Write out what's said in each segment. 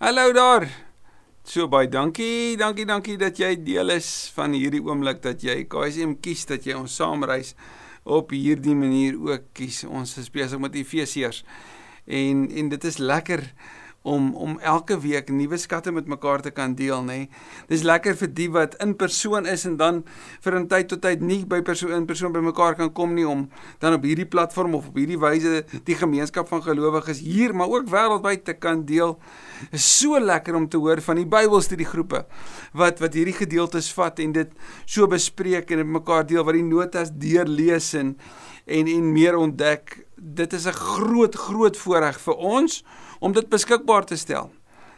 Hallo daar. So baie dankie, dankie, dankie dat jy deel is van hierdie oomblik dat jy KSM kies dat jy ons saamreis op hierdie manier ook kies. Ons is besig met Efesiërs. En en dit is lekker om om elke week nuwe skatte met mekaar te kan deel, nê. Nee. Dis lekker vir die wat in persoon is en dan vir 'n tyd tot tyd nie by persoon in persoon by mekaar kan kom nie om dan op hierdie platform of op hierdie wyse die gemeenskap van gelowiges hier, maar ook wêreldwyd te kan deel. Is so lekker om te hoor van die Bybelstudiegroepe wat wat hierdie gedeeltes vat en dit so bespreek en met mekaar deel wat die notas deurlees en en en meer ontdek. Dit is 'n groot groot voorreg vir ons om dit beskikbaar te stel.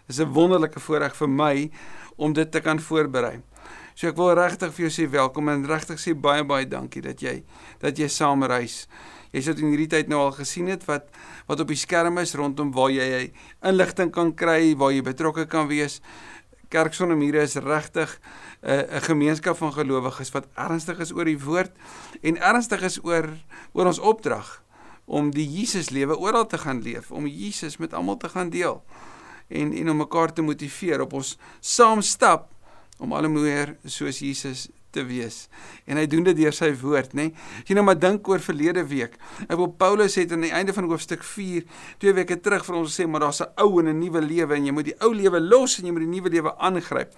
Dis 'n wonderlike voorreg vir my om dit te kan voorberei. So ek wil regtig vir jou sê welkom en regtig sê baie baie dankie dat jy dat jy saam reis. Jy sit in hierdie tyd nou al gesien het wat wat op die skerm is rondom waar jy inligting kan kry, waar jy betrokke kan wees. Kerk sonder mure is regtig 'n uh, 'n gemeenskap van gelowiges wat ernstig is oor die woord en ernstig is oor oor ons opdrag om die Jesus lewe oral te gaan leef, om Jesus met almal te gaan deel en en om mekaar te motiveer op ons saam stap om al hoe meer soos Jesus te wees. En hy doen dit deur sy woord, nê? As jy nou maar dink oor verlede week. Ek wil Paulus het aan die einde van hoofstuk 4 twee weke terug vir ons gesê maar daar's 'n ou en 'n nuwe lewe en jy moet die ou lewe los en jy moet die nuwe lewe aangryp.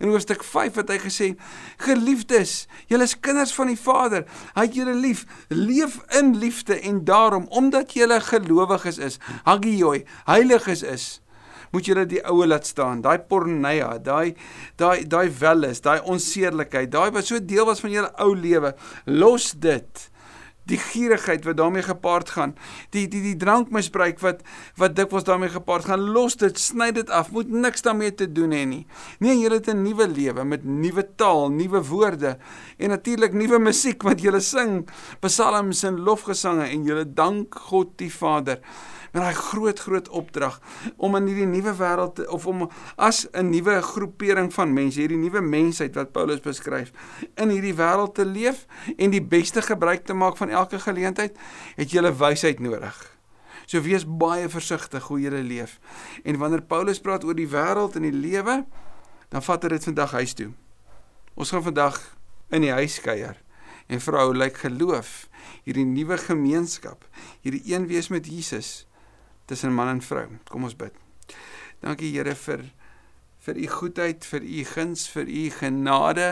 In hoofstuk 5 het hy gesê: "Geliefdes, julle is kinders van die Vader. Hy het julle lief. Leef in liefde en daarom omdat julle gelowiges is, hagioi, heiliges is." is moet julle die oue laat staan. Daai porneia, daai daai daai welis, daai onseerlikheid, daai wat so deel was van julle ou lewe, los dit. Die gierigheid wat daarmee gepaard gaan, die die die drankmisbruik wat wat dikwels daarmee gepaard gaan, los dit, sny dit af. Moet niks daarmee te doen hê nie. Nee, julle het 'n nuwe lewe met nuwe taal, nuwe woorde en natuurlik nuwe musiek wat julle sing, psalms en lofgesange en julle dank God die Vader met daai groot groot opdrag om in hierdie nuwe wêreld of om as 'n nuwe groepering van mense, hierdie nuwe mensheid wat Paulus beskryf, in hierdie wêreld te leef en die beste gebruik te maak van elke geleentheid, het jy wysheid nodig. So wees baie versigtig hoe jy leef. En wanneer Paulus praat oor die wêreld en die lewe, dan vat hy dit vandag huis toe. Ons gaan vandag in die huis kuier en vrou lyk geloof hierdie nuwe gemeenskap hierdie een wees met Jesus tussen man en vrou. Kom ons bid. Dankie Here vir vir u goedheid, vir u guns, vir u genade,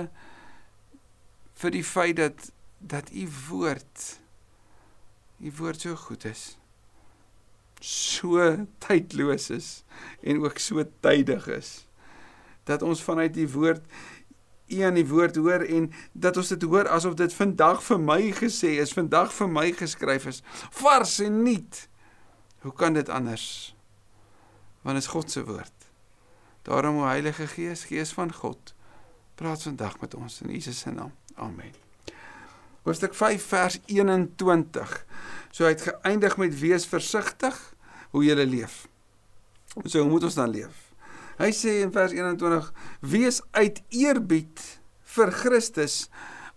vir die feit dat dat u woord u woord so goed is. So tydloos is en ook so tydig is. Dat ons vanuit die woord u aan die woord hoor en dat ons dit hoor asof dit vandag vir my gesê is, vandag vir my geskryf is, vars en nuut. Hoe kan dit anders? Want dit is God se woord. Daarom o Heilige Gees, Gees van God, praat vandag met ons in Jesus se naam. Amen. Hoofstuk 5 vers 21. So hy het geëindig met wees versigtig hoe jy leef. So hoe moet ons dan leef? Hy sê in vers 21: Wees uit eerbied vir Christus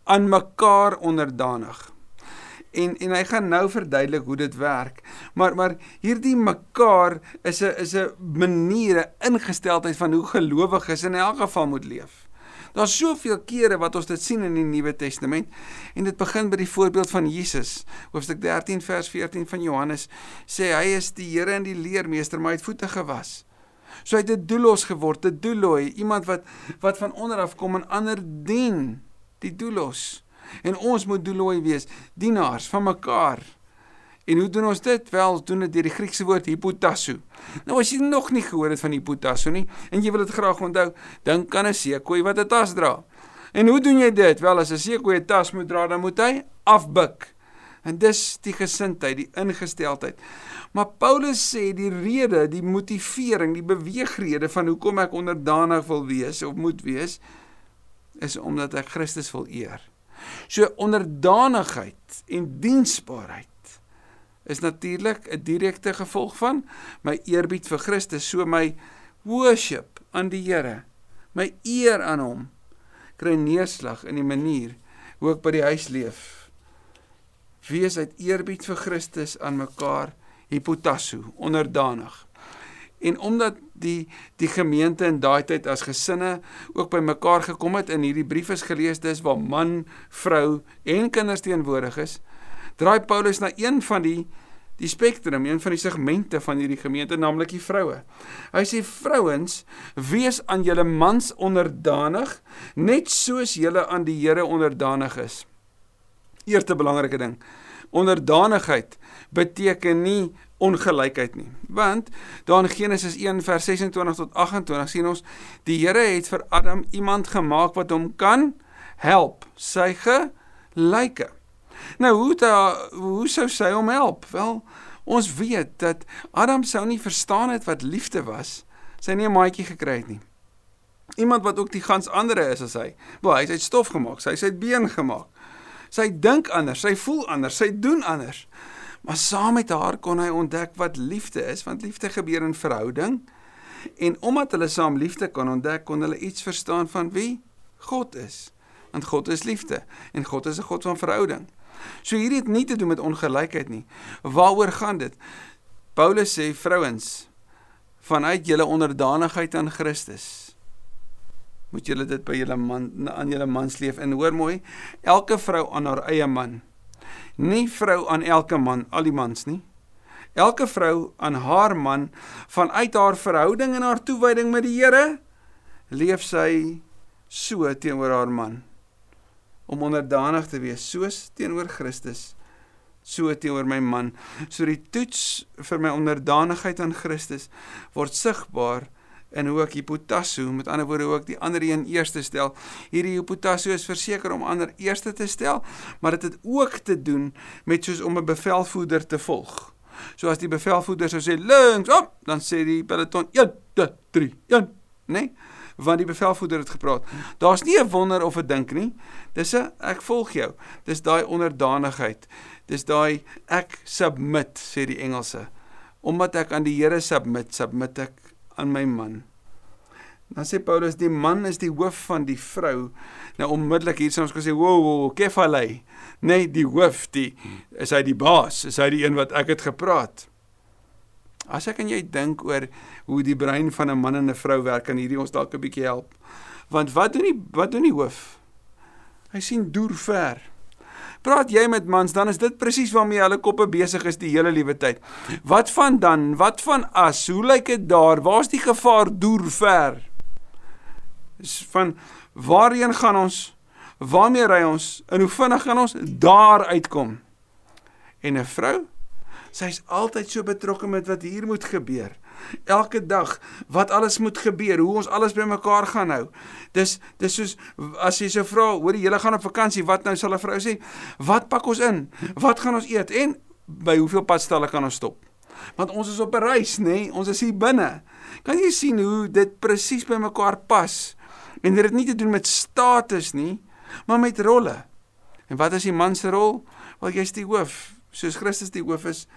aan mekaar onderdanig en en hy gaan nou verduidelik hoe dit werk. Maar maar hierdie mekaar is 'n is 'n maniere ingesteldheid van hoe gelowiges in elk geval moet leef. Daar's soveel kere wat ons dit sien in die Nuwe Testament en dit begin by die voorbeeld van Jesus. Hoofstuk 13 vers 14 van Johannes sê hy is die Here en die leermeester, maar hy het voete gewas. So hy het 'n doelos geword, 'n doeloi, iemand wat wat van onder af kom en ander dien. Die doelos. En ons moet doellooi wees, dienaars van mekaar. En hoe doen ons dit? Wel, ons doen dit deur die Griekse woord hypotasso. Nou as jy nog nie gehoor het van hypotasso nie en jy wil dit graag onthou, dink aan 'n seekoei wat 'n tas dra. En hoe doen jy dit? Wel, as 'n seekoei 'n tas moet dra, dan moet hy afbuk. En dis die gesindheid, die ingesteldheid. Maar Paulus sê die rede, die motivering, die beweegrede van hoekom ek onderdanig wil wees of moet wees is omdat ek Christus wil eer. So onderdanigheid en diensbaarheid is natuurlik 'n direkte gevolg van my eerbied vir Christus, so my worship aan die Here, my eer aan hom kry neerslag in die manier hoe ek by die huis leef. Wees uit eerbied vir Christus aan mekaar hypotasso, onderdanig. En omdat die die gemeente in daai tyd as gesinne ook by mekaar gekom het en hierdie brief is gelees dis waar man, vrou en kinders teenwoordig is, draai Paulus na een van die die spektrum, een van die segmente van hierdie gemeente, naamlik die vroue. Hy sê vrouens, wees aan julle mans onderdanig, net soos julle aan die Here onderdanig is. Eerste belangrike ding. Onderdanigheid beteken nie ongelykheid nie. Want daar in Genesis 1 vers 26 tot 28 sien ons die Here het vir Adam iemand gemaak wat hom kan help, sy gelyke. Nou hoe da hoe sou sy hom help? Wel, ons weet dat Adam sou nie verstaan het wat liefde was. Sy nie 'n maatjie gekry het nie. Iemand wat ook die gans ander is as hy. Wel, hy het uit stof gemaak, het uit been gemaak. Sy dink anders, sy voel anders, sy doen anders. Maar saam met haar kon hy ontdek wat liefde is, want liefde gebeur in verhouding. En omdat hulle saam liefde kon ontdek, kon hulle iets verstaan van wie God is. Want God is liefde en God is 'n God van verhouding. So hierdie het nie te doen met ongelykheid nie. Waaroor gaan dit? Paulus sê vrouens vanuit julle onderdanigheid aan Christus moet julle dit by julle man aan julle mans leef en hoor mooi elke vrou aan haar eie man nie vrou aan elke man al die mans nie. Elke vrou aan haar man vanuit haar verhouding en haar toewyding met die Here leef sy so teenoor haar man. Om onderdanig te wees soos teenoor Christus so teenoor my man. So die toets vir my onderdanigheid aan Christus word sigbaar en ek hipotasso met ander woorde ek die ander een eerste stel hierdie hipotasso is verseker om ander eerste te stel maar dit het ook te doen met soos om 'n bevelvoerder te volg so as die bevelvoerder sou sê links op dan sê die peloton 1 2 3 1 nee want die bevelvoerder het gepraat. Daar's nie 'n wonder of 'n dink nie. Dis 'n ek volg jou. Dis daai onderdanigheid. Dis daai ek submit sê die Engelse. Omdat ek aan die Here submit, submit ek aan my man. Dan sê Paulus die man is die hoof van die vrou. Nou onmiddellik hier sê ons gesê wo wo kefalei. Nee, die hoof, die is hy die baas, is hy die een wat ek het gepraat. As ek en jy dink oor hoe die brein van 'n man en 'n vrou werk, kan hierdie ons dalk 'n bietjie help. Want wat doen die wat doen die hoof? Hy sien deur ver. Praat jy met mans, dan is dit presies waarmee hulle koppe besig is die hele liewe tyd. Wat van dan? Wat van as? Hoe lyk dit daar? Waar's die gevaar deur ver? Is van waarheen gaan ons? Waarmee ry ons? En hoe vinnig gaan ons daar uitkom? En 'n vrou Sy's altyd so betrokke met wat hier moet gebeur. Elke dag wat alles moet gebeur, hoe ons alles bymekaar gaan hou. Dis dis soos as jy so vra, hoor jy, julle gaan op vakansie, wat nou sal 'n vrou sê? Wat pak ons in? Wat gaan ons eet? En by hoeveel padstalle kan ons stop? Want ons is op 'n reis, nê? Nee? Ons is hier binne. Kan jy sien hoe dit presies bymekaar pas? En dit het nie te doen met status nie, maar met rolle. En wat is die man se rol? Wel jy's die hoof, soos Christus die hoof is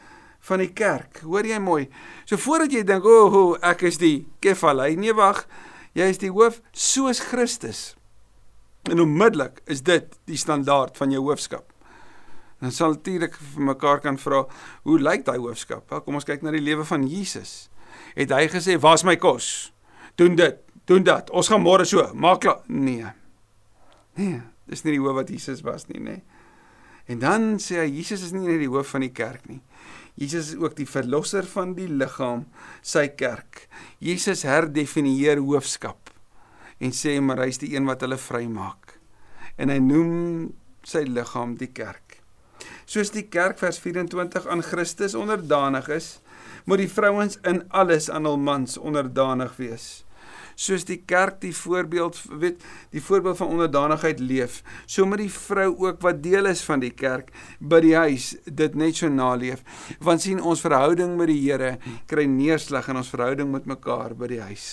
van die kerk. Hoor jy mooi? So voordat jy dink, "O, oh, ek is die kefalei," nee wag. Jy is die hoof soos Christus. En onmiddellik is dit die standaard van jou hoofskap. Dan sal natuurlik vir mekaar kan vra, hoe lyk daai hoofskap? Wel, kom ons kyk na die lewe van Jesus. Het hy gesê, "Was my kos. Doen dit, doen dat. Ons gaan môre so, maak klaar." Nee. Nee, dis nie die hoof wat Jesus was nie, nê. Nee. En dan sê hy Jesus is nie net die hoof van die kerk nie. Jesus is ook die verlosser van die liggaam, sy kerk. Jesus herdefinieer hoofskap en sê maar hy's die een wat hulle vrymaak. En hy noem sy liggaam die kerk. Soos die kerk vers 24 aan Christus onderdanig is, moet die vrouens in alles aan hul mans onderdanig wees soos die kerk die voorbeeld weet die voorbeeld van onderdanigheid leef so moet die vrou ook wat deel is van die kerk by die huis dit net so naleef. Want sien ons verhouding met die Here kry neerslag in ons verhouding met mekaar by die huis.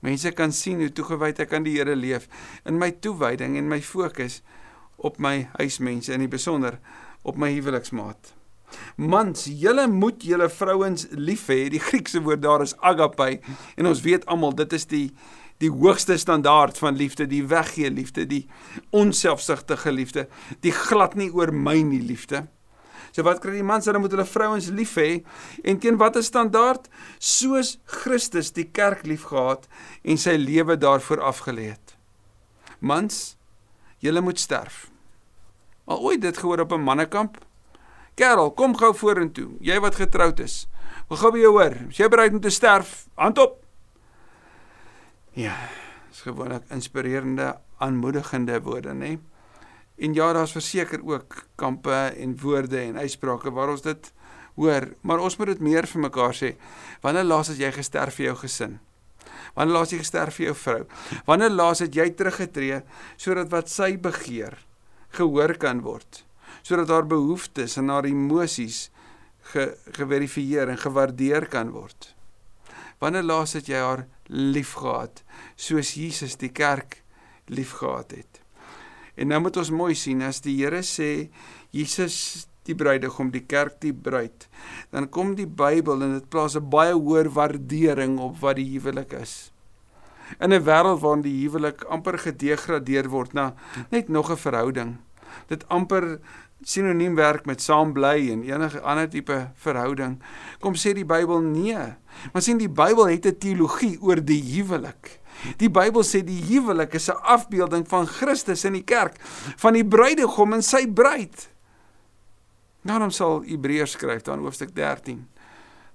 Mense kan sien hoe toegewyd ek aan die Here leef in my toewyding en my fokus op my huismense in die besonder op my huweliksmaat Mans, julle moet julle vrouens lief hê. Die Griekse woord daar is agape en ons weet almal dit is die die hoogste standaard van liefde, die weggee liefde, die onselfsugtige liefde, die glad nie oor my nie liefde. So wat kry die mans? Hulle moet hulle vrouens lief hê en teen watter standaard? Soos Christus die kerk liefgehad en sy lewe daarvoor afgelê het. Mans, julle moet sterf. Al ooit dit gehoor op 'n mannekamp? Kerel, kom gou vorentoe. Jy wat getroud is. Wil gou by jou hoor. Is jy bereid om te sterf? Hand op. Ja, is gewoonlik inspirerende, aanmoedigende woorde, nê? En ja, daar's verseker ook kampe en woorde en uitsprake waar ons dit hoor, maar ons moet dit meer vir mekaar sê. Wanneer laas het jy gesterf vir jou gesin? Wanneer laas jy gesterf vir jou vrou? Wanneer laas het jy teruggetree sodat wat sy begeer gehoor kan word? Sodat haar behoeftes en haar emosies ge, geverifieer en gewaardeer kan word. Wanneer laas het jy haar liefgehad soos Jesus die kerk liefgehad het? En nou moet ons mooi sien as die Here sê Jesus die bruidegom, die kerk die bruid, dan kom die Bybel en dit plaas 'n baie hoër waardering op wat die huwelik is. In 'n wêreld waarin die huwelik amper gedegradeer word na net nog 'n verhouding. Dit amper sinoniem werk met saam bly en enige ander tipe verhouding. Kom sê die Bybel nee. Maar sien die Bybel het 'n teologie oor die huwelik. Die Bybel sê die huwelik is 'n afbeelding van Christus in die kerk, van die bruidegom en sy bruid. Daarom sal Hebreërs skryf dan hoofstuk 13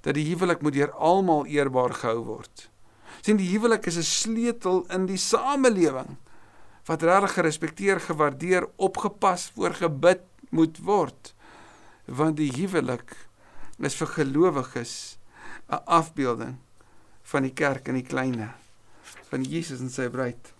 dat die huwelik moet deur almal eerbaar gehou word. Sien die huwelik is 'n sleutel in die samelewing wat regtig gerespekteer, gewaardeer, opgepas, voorgebid moet word want die huwelik is vir gelowiges 'n afbeelding van die kerk in die kleinste van Jesus en sy bruid.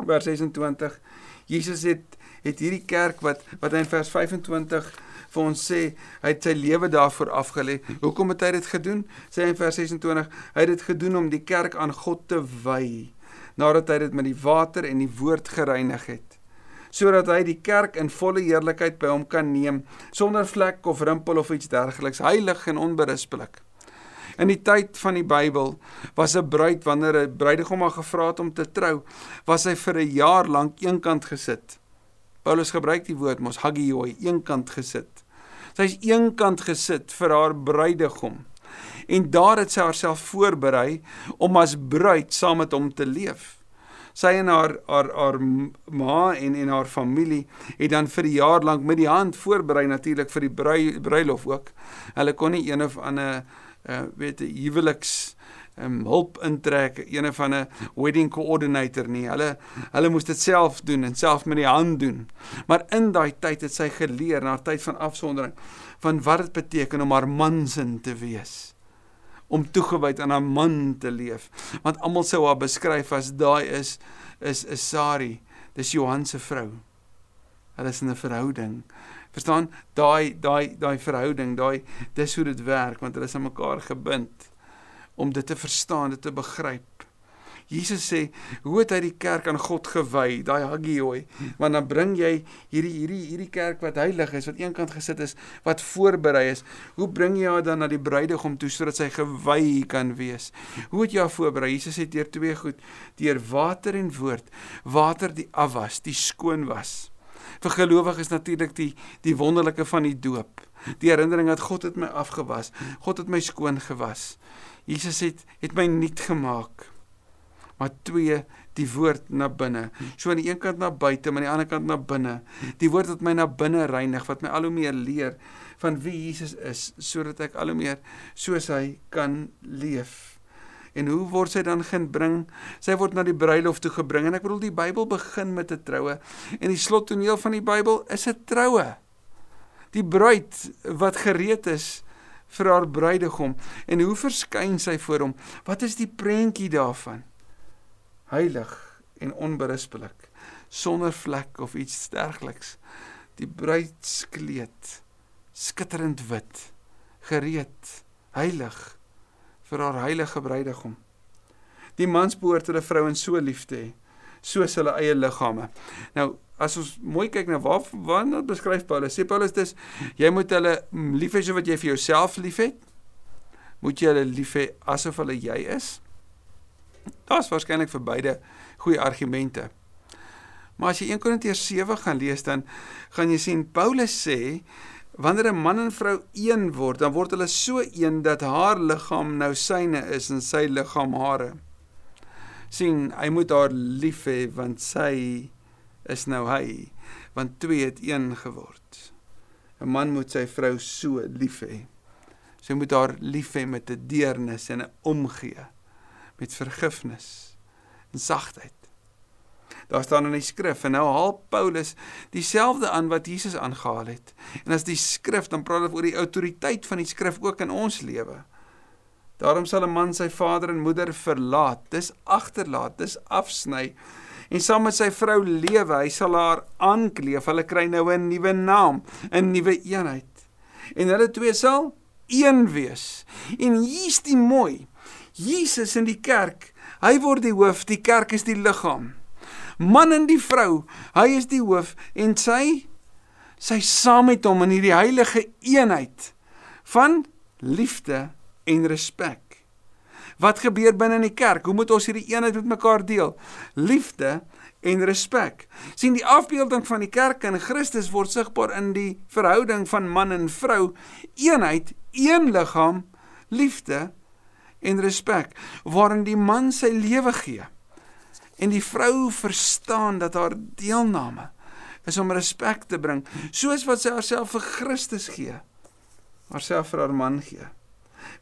Vers 26 Jesus het het hierdie kerk wat wat hy in vers 25 vir ons sê hy het sy lewe daarvoor afgelê. Hoekom het hy dit gedoen? Sê hy in vers 26 hy het dit gedoen om die kerk aan God te wy nadat hy dit met die water en die woord gereinig het sodat hy die kerk in volle heerlikheid by hom kan neem sonder vlek of rimpel of iets dergeliks, heilig en onberispelik. In die tyd van die Bybel was 'n bruid wanneer 'n bruidegom haar gevra het om te trou, was hy vir 'n jaar lank eenkant gesit. Paulus gebruik die woord mos hagioi, eenkant gesit. Sy's eenkant gesit vir haar bruidegom. En daar het sy haarself voorberei om as bruid saam met hom te leef sy en haar haar haar ma en en haar familie het dan vir 'n jaar lank met die hand voorberei natuurlik vir die brui, bruilof ook. Hulle kon nie een of ander uh, weet 'n huweliks um, hulp intrek, een van 'n wedding coordinator nie. Hulle hulle moes dit self doen en self met die hand doen. Maar in daai tyd het sy geleer na 'n tyd van afsondering van wat dit beteken om haar mansin te wees om toegewyd aan 'n man te leef. Want almal sou haar beskryf as daai is is 'n Sari, dis Johan se vrou. Hulle is in 'n verhouding. Verstaan? Daai daai daai verhouding, daai dis hoe dit werk want hulle is aan mekaar gebind om dit te verstaan, dit te begryp. Jesus sê, hoe het hy die kerk aan God gewy, daai hagioi, want dan bring jy hierdie hierdie hierdie kerk wat heilig is, wat eenkant gesit is, wat voorberei is. Hoe bring jy haar dan na die bruidegom toe sodat sy gewy kan wees? Hoe het jy haar voorberei? Jesus sê deur twee goed, deur water en woord. Water die afwas, die skoon was. Vir gelowiges natuurlik die die wonderlike van die doop. Die herinnering dat God het my afgewas. God het my skoon gewas. Jesus het het my nuut gemaak maar twee die woord na binne. So aan die een kant na buite, maar aan die ander kant na binne. Die woord wat my na binne reinig, wat my al hoe meer leer van wie Jesus is, sodat ek al hoe meer soos hy kan leef. En hoe word sy dan gebring? Sy word na die bruilof toe gebring en ek bedoel die Bybel begin met 'n troue en die slottoneel van die Bybel is 'n troue. Die bruid wat gereed is vir haar bruidegom en hoe verskyn sy voor hom? Wat is die prentjie daarvan? Heilig en onberispelik sonder vlek of iets dergeliks. Die bruidskleed skitterend wit gereed heilig vir haar heilige bruidegom. Die mans behoort hulle vrouens so lief te hê soos hulle eie liggame. Nou as ons mooi kyk na waar wanneer beskryf Paulus? Sê Paulus dis jy moet hulle lief hê so wat jy vir jouself liefhet moet jy hulle lief hê asof hulle jy is Daar's waarskynlik vir beide goeie argumente. Maar as jy 1 Korintiërs 7 gaan lees dan gaan jy sien Paulus sê Wanneer 'n man en vrou een word, dan word hulle so een dat haar liggaam nou syne is en sy liggaam hare. sien, hy moet haar lief hê want sy is nou hy, want twee het een geword. 'n Man moet sy vrou so lief hê. Sy moet haar lief hê met 'n deernis en 'n omgee, met vergifnis en sagtheid. Daar staan in die skrif en nou haal Paulus dieselfde aan wat Jesus aangehaal het. En as die skrif dan praat oor die autoriteit van die skrif ook in ons lewe. Daarom sal 'n man sy vader en moeder verlaat, dis agterlaat, dis afsny en saam met sy vrou lewe. Hy sal haar aankleef. Hulle kry nou 'n nuwe naam, 'n nuwe eenheid. En hulle twee sal een wees. En hier's die mooi. Jesus in die kerk, hy word die hoof, die kerk is die liggaam man en die vrou. Hy is die hoof en sy sy saam met hom in hierdie heilige eenheid van liefde en respek. Wat gebeur binne in die kerk? Hoe moet ons hierdie eenheid met mekaar deel? Liefde en respek. sien die afbeelding van die kerk in Christus word sigbaar in die verhouding van man en vrou, eenheid, een liggaam, liefde en respek waarin die man sy lewe gee. En die vrou verstaan dat haar deelname is om respek te bring soos wat sy haarself vir Christus gee haarself vir haar man gee.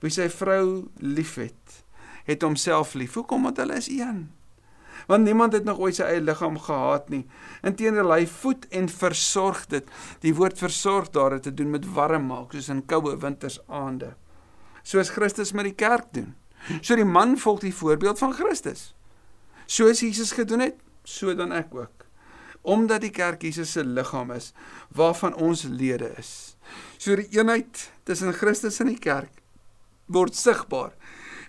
Wie sy vrou liefhet het homself lief. Hoekom? Want hulle is een. Want niemand het nog ooit sy eie liggaam gehaat nie. Inteendeel hy voed en versorg dit. Die woord versorg daar het te doen met warm maak soos in koue wintersaande soos Christus met die kerk doen so die man volg die voorbeeld van Christus Soos Jesus gedoen het, so dan ek ook. Omdat die kerk Jesus se liggaam is waarvan ons lede is. So die eenheid tussen Christus en die kerk word sigbaar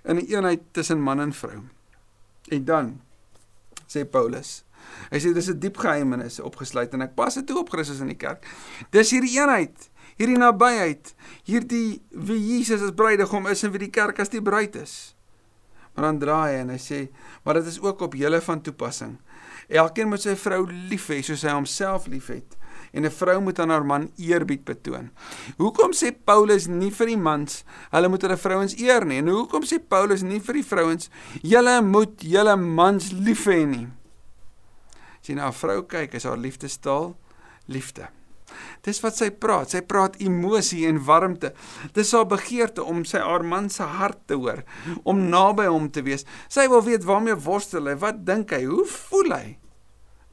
in die eenheid tussen man en vrou. En dan sê Paulus, hy sê dis 'n diep geheimnis opgesluit en ek pas dit toe op Christus in die kerk. Dis hierdie eenheid, hierdie nabyheid, hierdie wie Jesus as bruidegom is en wie die kerk as die bruid is. Maar dan draai hy en hy sê, maar dit is ook op julle van toepassing. Elkeen moet sy vrou lief hê soos hy homself liefhet en 'n vrou moet aan haar man eerbied betoon. Hoekom sê Paulus nie vir die mans hulle moet hulle vrouens eer nie? En hoekom sê Paulus nie vir die vrouens julle moet julle mans lief hê nie? As jy na 'n vrou kyk, is haar liefdestaal liefde. Dis wat sy praat. Sy praat emosie en warmte. Dis haar begeerte om sy haar man se hart te hoor, om naby hom te wees. Sy wil weet waarmee worstel hy, wat dink hy, hoe voel hy?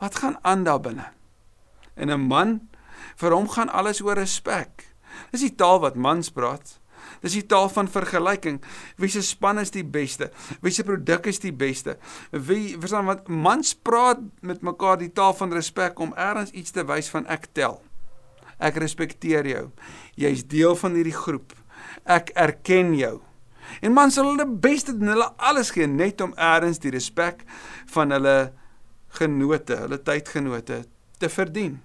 Wat gaan aan daar binne? En 'n man, vir hom gaan alles oor respek. Dis die taal wat mans praat. Dis die taal van vergelyking. Wie se span is die beste? Wie se produk is die beste? Wie verstaan wat mans praat met mekaar die taal van respek om eers iets te wys van ek tel. Ek respekteer jou. Jy's deel van hierdie groep. Ek erken jou. En man sal hulle beste doen, hulle alles gee net om eers die respek van hulle genote, hulle tydgenote te verdien.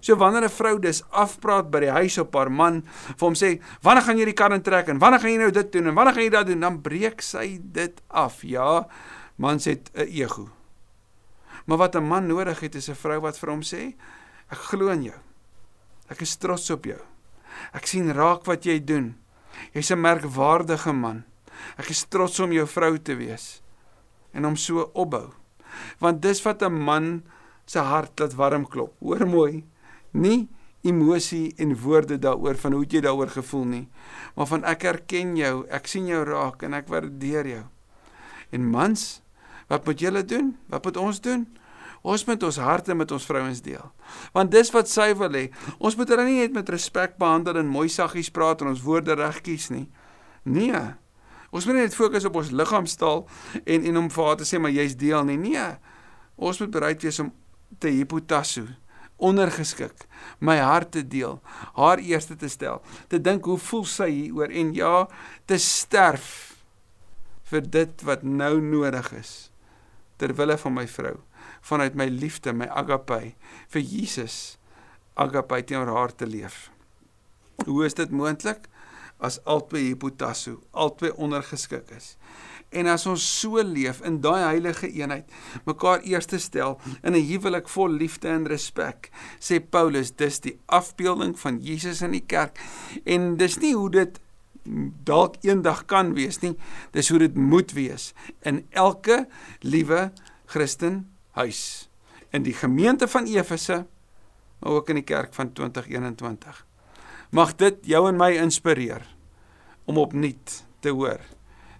So wanneer 'n vrou dus afpraat by die huis op haar man, vir hom sê, "Wanneer gaan jy die kar intrek en wanneer gaan jy nou dit doen en wanneer gaan jy dat doen?" dan breek sy dit af. Ja, man sê 'n ego. Maar wat 'n man nodig het is 'n vrou wat vir hom sê, "Ek glo in jou. Ek is trots op jou. Ek sien raak wat jy doen. Jy's 'n merkwaardige man. Ek is trots om jou vrou te wees en om so opbou. Want dis wat 'n man se hart laat warm klop. Hoor mooi. Nie emosie en woorde daaroor van hoe jy daaroor gevoel nie, maar van ek erken jou, ek sien jou raak en ek waardeer jou. En mans, wat moet julle doen? Wat moet ons doen? Ons moet ons harte met ons vrouens deel. Want dis wat sy wil hê. Ons moet hulle nie net met respek behandel en mooi saggies praat en ons woorde reg kies nie. Nee. Ons moet net fokus op ons liggaamstaal en en om vir haar te sê maar jy's deel nie. Nee. Ons moet bereid wees om te hipotasso ondergeskik my hart te deel, haar eerste te stel, te dink hoe voel sy hieroor en ja, te sterf vir dit wat nou nodig is ter wille van my vrou vanuit my liefde, my agape vir Jesus agape teenoor haar te leef. Hoe is dit moontlik as albei hipotasso, albei ondergeskik is En as ons so leef in daai heilige eenheid, mekaar eerste stel in 'n huwelik vol liefde en respek, sê Paulus, dis die afbeelding van Jesus in die kerk. En dis nie hoe dit dalk eendag kan wees nie, dis hoe dit moet wees in elke liewe Christen huis. In die gemeente van Efese, maar ook in die kerk van 2021. Mag dit jou en my inspireer om opnuut te hoor.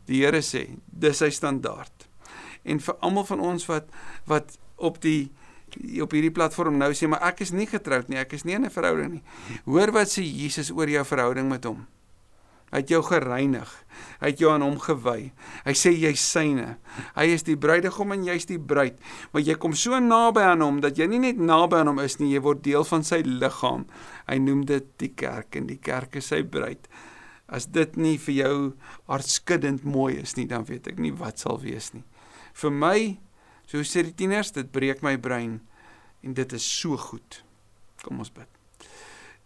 Die Here sê, dis sy standaard. En vir almal van ons wat wat op die op hierdie platform nou sê maar ek is nie getroud nie, ek is nie in 'n verhouding nie. Hoor wat sê Jesus oor jou verhouding met hom. Hy het jou gereinig. Hy het jou aan hom gewy. Hy sê jy's syne. Hy is die bruidegom en jy's die bruid. Maar jy kom so naby aan hom dat jy nie net naby aan hom is nie, jy word deel van sy liggaam. Hy noem dit die kerk en die kerk is sy bruid. As dit nie vir jou hartskuddend mooi is nie, dan weet ek nie wat sal wees nie. Vir my, so sê die tieners, dit breek my brein en dit is so goed. Kom ons bid.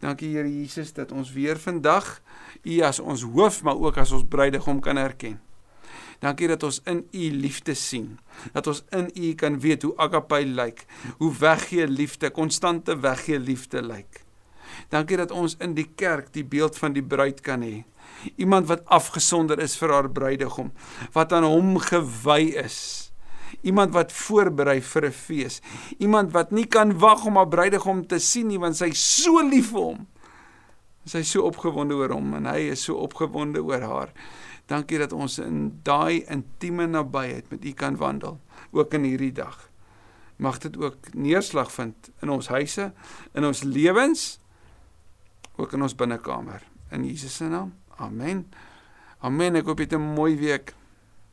Dankie Here Jesus dat ons weer vandag U as ons hoof maar ook as ons bruidegom kan erken. Dankie dat ons in U liefde sien. Dat ons in U kan weet hoe agape lyk, hoe weggee liefde, konstante weggee liefde lyk. Dankie dat ons in die kerk die beeld van die bruid kan hê. Iemand wat afgesonder is vir haar bruidegom, wat aan hom gewy is iemand wat voorberei vir 'n fees, iemand wat nie kan wag om haar bruidegom te sien nie want sy is so lief vir hom. Sy is so opgewonde oor hom en hy is so opgewonde oor haar. Dankie dat ons in daai intieme nabyheid met U kan wandel, ook in hierdie dag. Mag dit ook neerslag vind in ons huise, in ons lewens, ook in ons binnekamer. In Jesus se naam. Amen. Amen. Ek hoop jy het 'n mooi week.